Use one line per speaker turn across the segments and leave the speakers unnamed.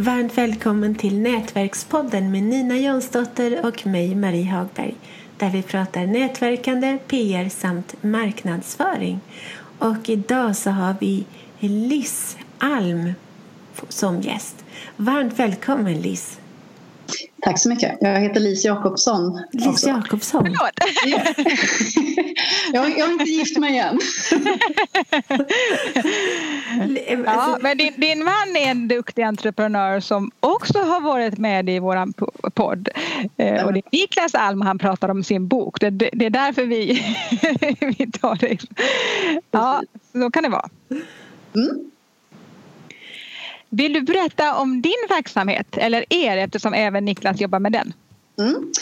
Varmt välkommen till Nätverkspodden med Nina Jonsdotter och mig, Marie Hagberg där vi pratar nätverkande, PR samt marknadsföring. Och idag så har vi Liz Alm som gäst. Varmt välkommen Liz!
Tack så mycket. Jag heter Lis Jakobsson.
Lis Jakobsson?
Förlåt! jag, jag har inte gift mig än.
ja, men din, din man är en duktig entreprenör som också har varit med i vår podd. Eh, och det är Niklas Alm han pratar om sin bok. Det, det, det är därför vi, vi tar det. Ja, så kan det vara. Mm. Vill du berätta om din verksamhet eller er eftersom även Niklas jobbar med den? Mm.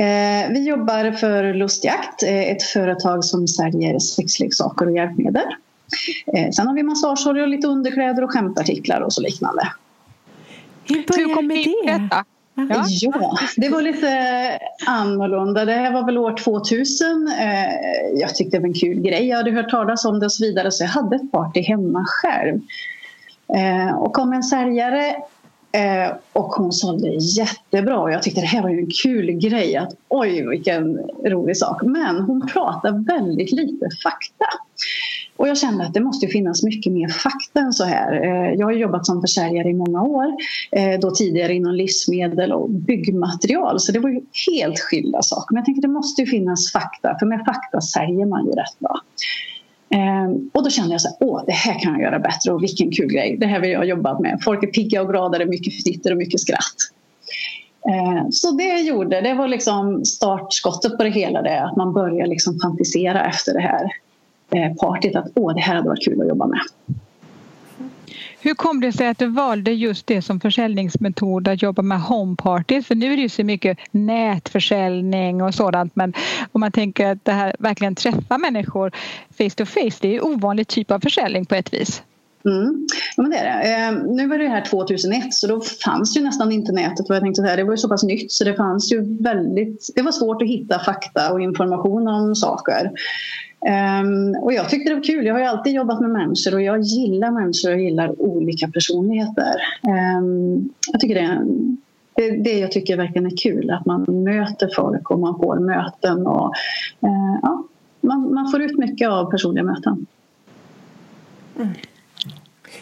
Eh, vi jobbar för Lustjakt, eh, ett företag som säljer sexleksaker och hjälpmedel. Eh, sen har vi massageolja, lite underkläder och skämtartiklar och så liknande.
Hur började med det?
Ja. ja, det var lite annorlunda. Det här var väl år 2000. Eh, jag tyckte det var en kul grej. Jag hade hört talas om det och så vidare så jag hade ett party hemma själv. Eh, och kom en säljare eh, och hon sålde jättebra och jag tyckte det här var ju en kul grej. Att, oj vilken rolig sak. Men hon pratade väldigt lite fakta. Och jag kände att det måste finnas mycket mer fakta än så här. Eh, jag har jobbat som försäljare i många år. Eh, då tidigare inom livsmedel och byggmaterial. Så det var ju helt skilda saker. Men jag tänkte det måste finnas fakta. För med fakta säljer man ju rätt bra. Ehm, och då kände jag så här, åh det här kan jag göra bättre och vilken kul grej. Det här vill jag jobba med. Folk är pigga och glada, det är mycket fnitter och mycket skratt. Ehm, så det jag gjorde, det var liksom startskottet på det hela. Det, att man börjar liksom fantisera efter det här eh, partyt. Att åh, det här hade varit kul att jobba med.
Hur kom det sig att du valde just det som försäljningsmetod att jobba med homeparties? För nu är det ju så mycket nätförsäljning och sådant men om man tänker att det här verkligen träffar människor face to face, det är ju ovanlig typ av försäljning på ett vis.
Mm. Ja, men det är det. Eh, nu var det här 2001 så då fanns ju nästan inte nätet. Vad jag tänkte säga. Det var ju så pass nytt så det fanns ju väldigt... Det var svårt att hitta fakta och information om saker. Um, och jag tyckte det var kul. Jag har ju alltid jobbat med människor och jag gillar människor och gillar olika personligheter. Um, jag tycker det är det, det jag tycker verkligen är kul, att man möter folk och man får möten. Och, uh, ja, man, man, får ut mycket av personliga möten.
Mm.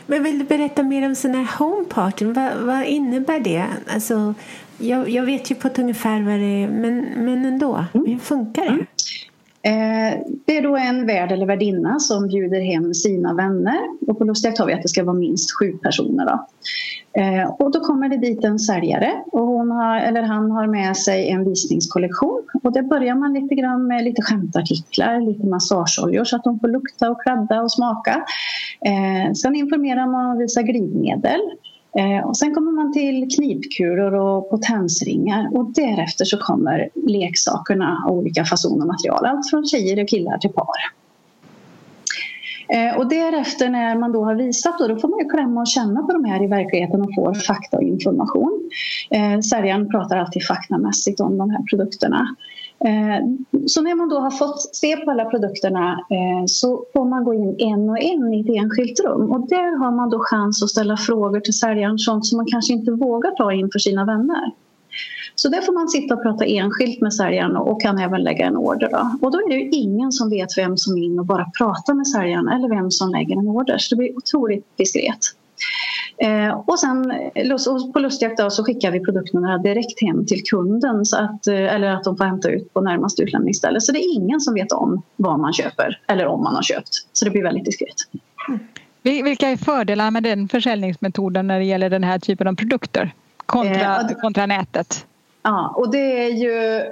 Men vill du berätta mer om sådana här homepartyn? Vad, vad innebär det? Alltså, jag, jag, vet ju på ett ungefär vad det är, men, men ändå. Mm. Hur funkar det? Mm.
Eh, det är då en värd eller värdinna som bjuder hem sina vänner. Och på lustjakt har vi att det ska vara minst sju personer. Då. Eh, och då kommer det dit en säljare och hon har, eller han har med sig en visningskollektion. Och där börjar man lite grann med lite skämtartiklar, lite massageoljor så att de får lukta och kladda och smaka. Eh, sen informerar man och visar glidmedel. Eh, och sen kommer man till knipkulor och potensringar och därefter så kommer leksakerna av olika fasoner och material. Allt från tjejer och killar till par. Eh, och därefter när man då har visat då, då får man ju klämma och känna på de här i verkligheten och får fakta och information. Eh, säljaren pratar alltid faktamässigt om de här produkterna. Eh, så när man då har fått se på alla produkterna eh, så får man gå in en och en i ett enskilt rum och där har man då chans att ställa frågor till säljaren sånt som man kanske inte vågar ta in för sina vänner. Så där får man sitta och prata enskilt med säljaren och kan även lägga en order. Då. Och då är det ju ingen som vet vem som är in och bara pratar med säljaren eller vem som lägger en order. Så det blir otroligt diskret. Eh, och sen på lustjakt så skickar vi produkterna direkt hem till kunden så att, eh, eller att de får hämta ut på närmaste utlämningsställe. Så det är ingen som vet om vad man köper eller om man har köpt. Så det blir väldigt diskret.
Mm. Vilka är fördelarna med den försäljningsmetoden när det gäller den här typen av produkter kontra, eh, kontra nätet?
Ja, och det är ju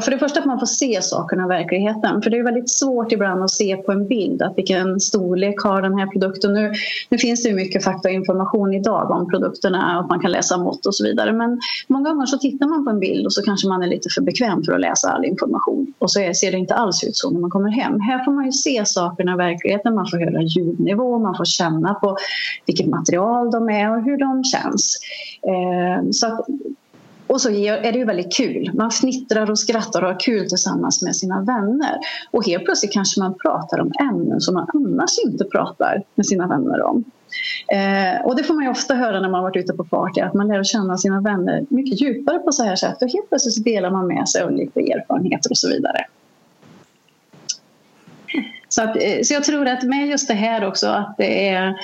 för det första att man får se sakerna i verkligheten. För det är väldigt svårt ibland att se på en bild att vilken storlek har den här produkten. Nu, nu finns det ju mycket fakta och information idag om produkterna och man kan läsa mått och så vidare. Men många gånger så tittar man på en bild och så kanske man är lite för bekväm för att läsa all information. Och så ser det inte alls ut så när man kommer hem. Här får man ju se sakerna i verkligheten. Man får höra ljudnivå, man får känna på vilket material de är och hur de känns. Eh, så att och så är det ju väldigt kul. Man fnittrar och skrattar och har kul tillsammans med sina vänner. Och helt plötsligt kanske man pratar om ämnen som man annars inte pratar med sina vänner om. Eh, och det får man ju ofta höra när man varit ute på party att man lär känna sina vänner mycket djupare på så här sätt och helt plötsligt delar man med sig av lite erfarenheter och så vidare. Så, att, eh, så jag tror att med just det här också att det är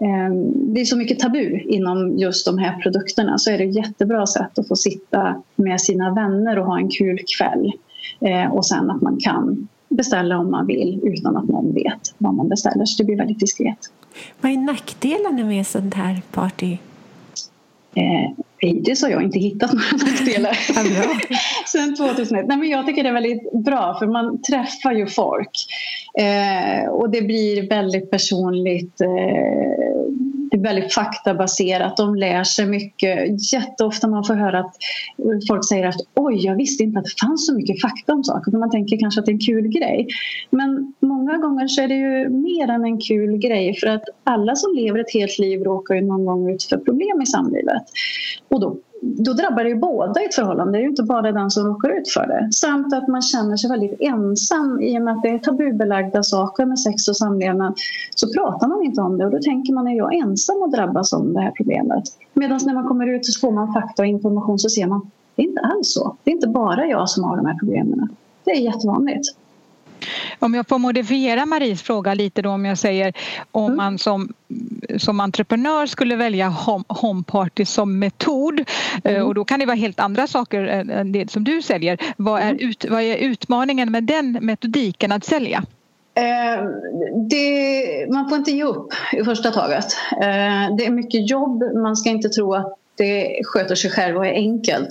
Ehm, det är så mycket tabu inom just de här produkterna så är det ett jättebra sätt att få sitta med sina vänner och ha en kul kväll. Ehm, och sen att man kan beställa om man vill utan att någon vet vad man beställer. Så det blir väldigt diskret.
Vad är nackdelarna med sånt här party?
Eh, hittills har jag inte hittat några nackdelar sen 2001. Nej, men jag tycker det är väldigt bra för man träffar ju folk eh, och det blir väldigt personligt. Eh, det är väldigt faktabaserat. De lär sig mycket. Jätteofta man får höra att folk säger att oj, jag visste inte att det fanns så mycket fakta om saker. Man tänker kanske att det är en kul grej. Men många gånger så är det ju mer än en kul grej för att alla som lever ett helt liv råkar ju någon gång ut för problem i samlivet. Och då då drabbar det ju båda i ett förhållande. Det är ju inte bara den som råkar ut för det. Samt att man känner sig väldigt ensam i och med att det är tabubelagda saker med sex och samlevnad. Så pratar man inte om det och då tänker man är jag ensam och drabbas av det här problemet. Medan när man kommer ut så får man fakta och information så ser man det är inte alls så. Det är inte bara jag som har de här problemen. Det är jättevanligt.
Om jag får modifiera Maries fråga lite då om jag säger om mm. man som, som entreprenör skulle välja home, homeparty som metod eh, mm. och då kan det vara helt andra saker än det som du säljer. Vad är, mm. ut, vad är utmaningen med den metodiken att sälja?
Eh, det, man får inte ge upp i första taget. Eh, det är mycket jobb. Man ska inte tro att det sköter sig själv och är enkelt.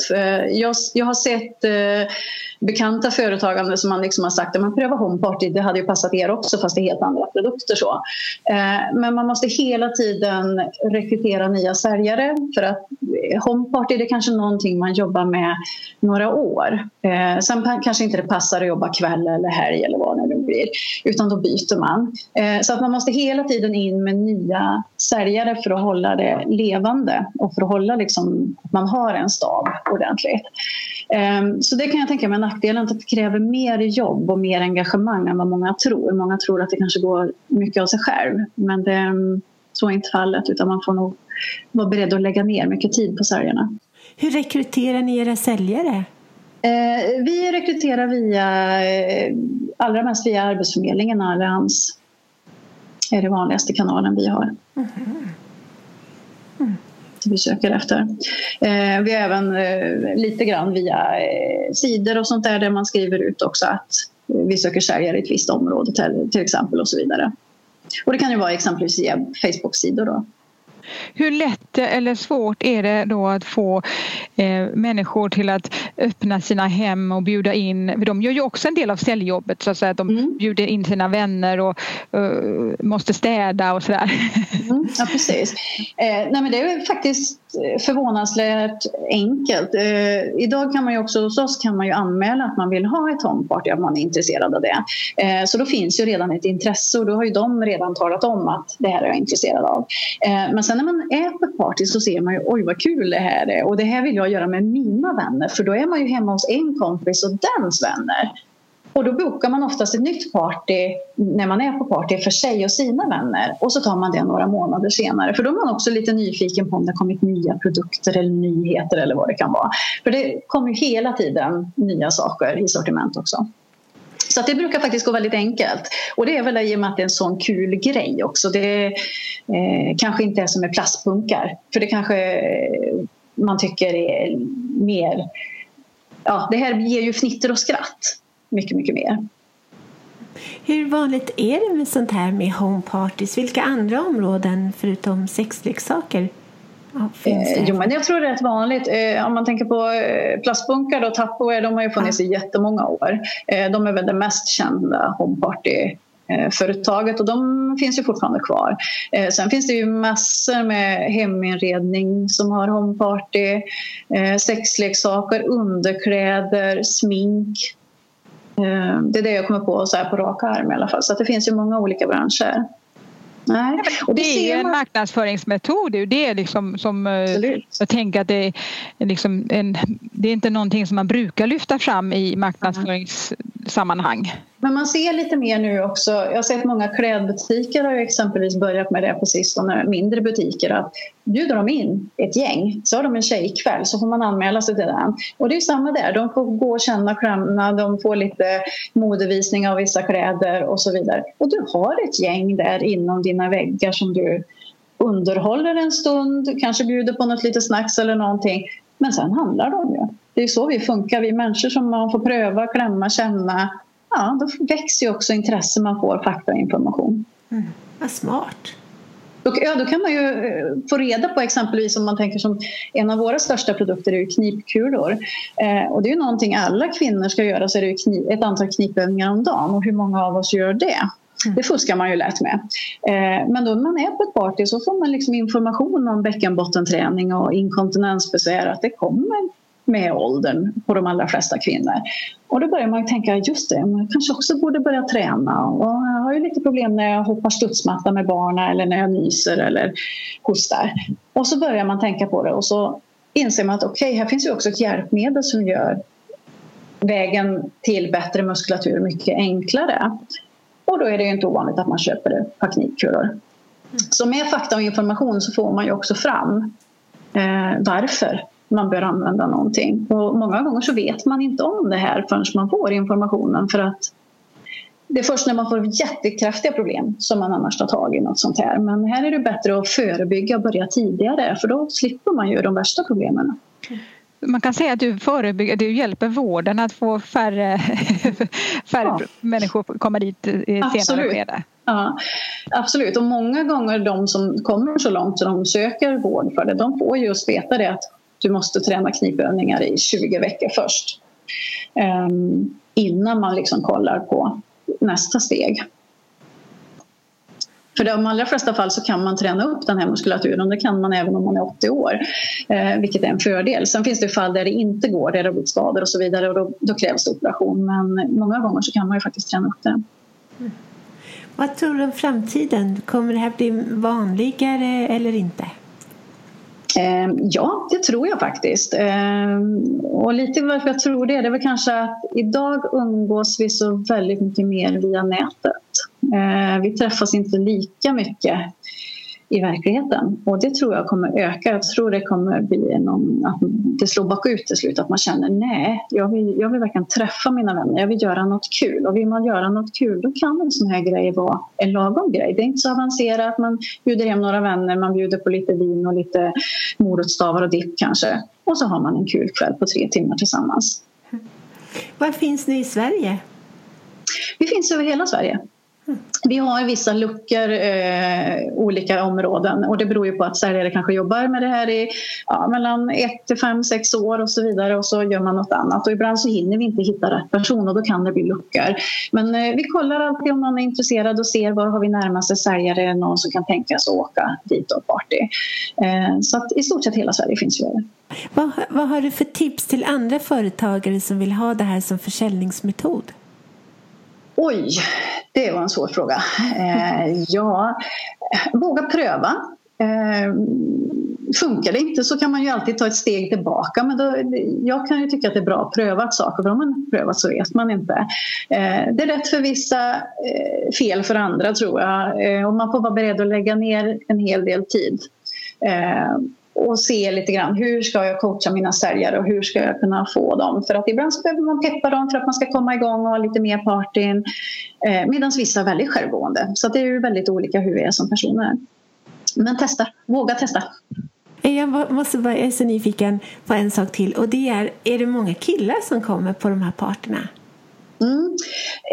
Jag, jag har sett eh, bekanta företagande som man liksom har sagt att man prövar HomeParty, det hade ju passat er också fast det är helt andra produkter. Så. Eh, men man måste hela tiden rekrytera nya säljare för att eh, HomeParty det är kanske någonting man jobbar med några år. Eh, sen kanske inte det passar att jobba kväll eller helg eller vad det nu blir utan då byter man. Eh, så att man måste hela tiden in med nya säljare för att hålla det levande och för att hålla liksom, att man har en stab ordentligt. Ehm, så det kan jag tänka mig nackdelen, att det kräver mer jobb och mer engagemang än vad många tror. Många tror att det kanske går mycket av sig själv men det, så är inte fallet utan man får nog vara beredd att lägga ner mycket tid på säljarna.
Hur rekryterar ni era säljare?
Eh, vi rekryterar via, eh, allra mest via Arbetsförmedlingen Allians. Det är den vanligaste kanalen vi har. Mm. Mm vi söker efter. Eh, vi har även eh, lite grann via eh, sidor och sånt där där man skriver ut också att vi söker säljare i ett visst område till, till exempel och så vidare. Och det kan ju vara exempelvis via Facebook-sidor då.
Hur lätt eller svårt är det då att få eh, människor till att öppna sina hem och bjuda in, de gör ju också en del av säljjobbet så att säga, de mm. bjuder in sina vänner och uh, måste städa och sådär.
Mm, ja precis. Eh, nej, men det är faktiskt Eh, förvånansvärt enkelt. Eh, idag kan man ju också hos oss kan man ju anmäla att man vill ha ett homeparty om man är intresserad av det. Eh, så då finns ju redan ett intresse och då har ju de redan talat om att det här är jag intresserad av. Eh, men sen när man är på ett party så ser man ju oj vad kul det här är och det här vill jag göra med mina vänner för då är man ju hemma hos en kompis och dens vänner. Och då bokar man oftast ett nytt party när man är på party för sig och sina vänner och så tar man det några månader senare för då är man också lite nyfiken på om det kommit nya produkter eller nyheter eller vad det kan vara. För det kommer ju hela tiden nya saker i sortiment också. Så det brukar faktiskt gå väldigt enkelt. Och det är väl i och med att det är en sån kul grej också. Det eh, kanske inte är som med plastpunkar. För det kanske man tycker är mer... Ja, det här ger ju fnitter och skratt mycket, mycket mer.
Hur vanligt är det med sånt här med homeparties? Vilka andra områden förutom sexleksaker
Ja, eh, jo, men jag tror det är rätt vanligt. Eh, om man tänker på eh, plastbunkar och Tupperware, de har ju funnits i jättemånga år. De är väl det mest kända homeparty företaget och de finns ju fortfarande kvar. Sen finns det ju massor med heminredning som har homeparty, sexleksaker, underkläder, smink. Eh, det är det jag kommer på så här på rak arm i alla fall. Så det finns ju många olika branscher.
Nej. Och det, det är en marknadsföringsmetod. Det är liksom som, eh, jag tänker att det är, liksom en, det är inte någonting som man brukar lyfta fram i marknadsförings sammanhang.
Men man ser lite mer nu också. Jag har sett många klädbutiker har exempelvis börjat med det på sistone, mindre butiker. Att bjuder de in ett gäng så har de en tjejkväll så får man anmäla sig till den. Och det är samma där, de får gå och känna klämma, de får lite modevisning av vissa kläder och så vidare. Och du har ett gäng där inom dina väggar som du underhåller en stund, kanske bjuder på något lite snacks eller någonting. Men sen handlar de ju. Det är så vi funkar, vi människor som man får pröva, klämma, känna. Ja, då växer ju också intresset man får fakta och information.
Mm. Vad smart.
Och, ja, då kan man ju eh, få reda på exempelvis om man tänker som en av våra största produkter är ju knipkulor. Eh, och det är ju någonting alla kvinnor ska göra så är det ju knip, ett antal knipövningar om dagen och hur många av oss gör det? Mm. Det fuskar man ju lätt med. Eh, men då när man är på ett party så får man liksom information om bäckenbottenträning och inkontinensbesvär att det kommer med åldern på de allra flesta kvinnor. Och då börjar man tänka, just det, man kanske också borde börja träna. Och jag har ju lite problem när jag hoppar studsmatta med barnen eller när jag nyser eller hostar. Och så börjar man tänka på det och så inser man att okej, okay, här finns ju också ett hjälpmedel som gör vägen till bättre muskulatur mycket enklare. Och då är det ju inte ovanligt att man köper knipkulor. Mm. Så med fakta och information så får man ju också fram eh, varför man bör använda någonting. Och många gånger så vet man inte om det här förrän man får informationen för att det är först när man får jättekraftiga problem som man annars tar tag i något sånt här. Men här är det bättre att förebygga och börja tidigare för då slipper man ju de värsta problemen.
Man kan säga att du förebygger, du hjälper vården att få färre, färre ja. människor komma dit i senare skede.
Ja, absolut, och många gånger de som kommer så långt så de söker vård för det, de får just veta det att du måste träna knipövningar i 20 veckor först. Ehm, innan man liksom kollar på nästa steg. För i de allra flesta fall så kan man träna upp den här muskulaturen. Det kan man även om man är 80 år, eh, vilket är en fördel. Sen finns det fall där det inte går, där det har blivit skador och så vidare och då, då, krävs det operation. Men många gånger så kan man ju faktiskt träna upp det. Mm.
Vad tror du om framtiden? Kommer det här bli vanligare eller inte?
Ehm, ja, det tror jag faktiskt. Ehm, och lite varför jag tror det, det är väl kanske att idag umgås vi så väldigt mycket mer via nätet. Ehm, vi träffas inte lika mycket i verkligheten. Och det tror jag kommer öka. Jag tror det kommer bli någon, att det slår bakut till slut. Att man känner nej, jag vill, jag vill verkligen träffa mina vänner. Jag vill göra något kul. Och vill man göra något kul då kan en sån här grej vara en lagom grej. Det är inte så avancerat. Man bjuder hem några vänner, man bjuder på lite vin och lite morotsstavar och dipp kanske. Och så har man en kul kväll på tre timmar tillsammans.
Var finns ni i Sverige?
Vi finns över hela Sverige. Vi har vissa luckor, eh, olika områden och det beror ju på att säljare kanske jobbar med det här i ja, mellan ett till fem, sex år och så vidare och så gör man något annat och ibland så hinner vi inte hitta rätt person och då kan det bli luckor. Men eh, vi kollar alltid om någon är intresserad och ser var har vi närmaste säljare, någon som kan tänkas åka dit och party. Eh, så att i stort sett hela Sverige finns ju.
Vad, vad har du för tips till andra företagare som vill ha det här som försäljningsmetod?
Oj, det var en svår fråga. Eh, ja, våga pröva. Eh, funkar det inte så kan man ju alltid ta ett steg tillbaka. Men då, jag kan ju tycka att det är bra att pröva saker. För om man prövat så vet man inte. Eh, det är rätt för vissa, eh, fel för andra tror jag. Eh, och man får vara beredd att lägga ner en hel del tid. Eh, och se lite grann hur ska jag coacha mina säljare och hur ska jag kunna få dem. För att ibland så behöver man peppa dem för att man ska komma igång och ha lite mer partyn. Eh, Medan vissa är väldigt självgående. Så det är ju väldigt olika hur vi är som personer. Men testa, våga testa.
Eh, jag måste bara, jag är så nyfiken på en sak till och det är, är det många killar som kommer på de här parterna?
Mm.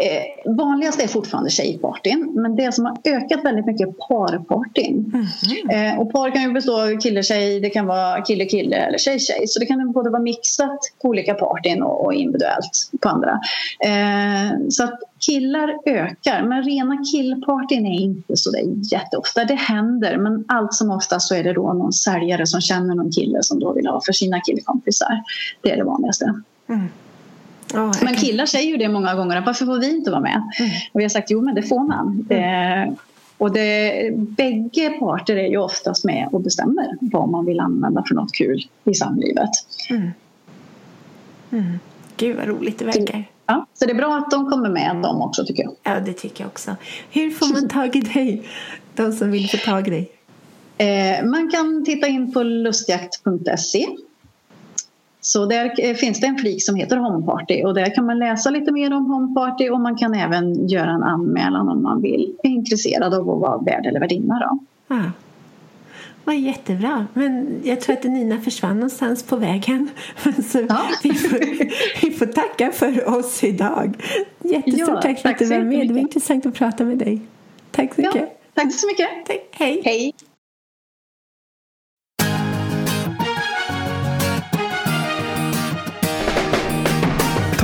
Eh, vanligast är fortfarande tjejpartyn men det som har ökat väldigt mycket är parpartyn. Mm. Eh, och par kan ju bestå av kille-tjej, det kan vara kille-kille eller tjej-tjej. Så det kan både vara mixat på olika partyn och, och individuellt på andra. Eh, så att killar ökar men rena killpartyn är inte så där jätteofta. Det händer men allt som oftast så är det då någon säljare som känner någon kille som då vill ha för sina killkompisar. Det är det vanligaste. Mm. Oh, men killar säger ju det många gånger, varför får vi inte vara med? Mm. Och vi har sagt, jo men det får man. Mm. Eh, och det, bägge parter är ju oftast med och bestämmer vad man vill använda för något kul i samlivet. Mm.
Mm. Gud vad roligt det verkar.
Ja, så det är bra att de kommer med dem också tycker jag.
Ja, det tycker jag också. Hur får man tag i dig? De som vill få tag i dig?
Eh, man kan titta in på lustjakt.se så där eh, finns det en flik som heter Homeparty och där kan man läsa lite mer om Homeparty och man kan även göra en anmälan om man vill, är intresserad av att vara värd eller värdinna. Då.
Ja. Vad jättebra. Men jag tror att Nina försvann någonstans på vägen. Så ja. vi, får, vi får tacka för oss idag. Jättestort ja, tack för att du var med. Det var intressant att prata med dig. Tack så mycket. Ja,
tack så mycket.
Tack. Hej.
Hej.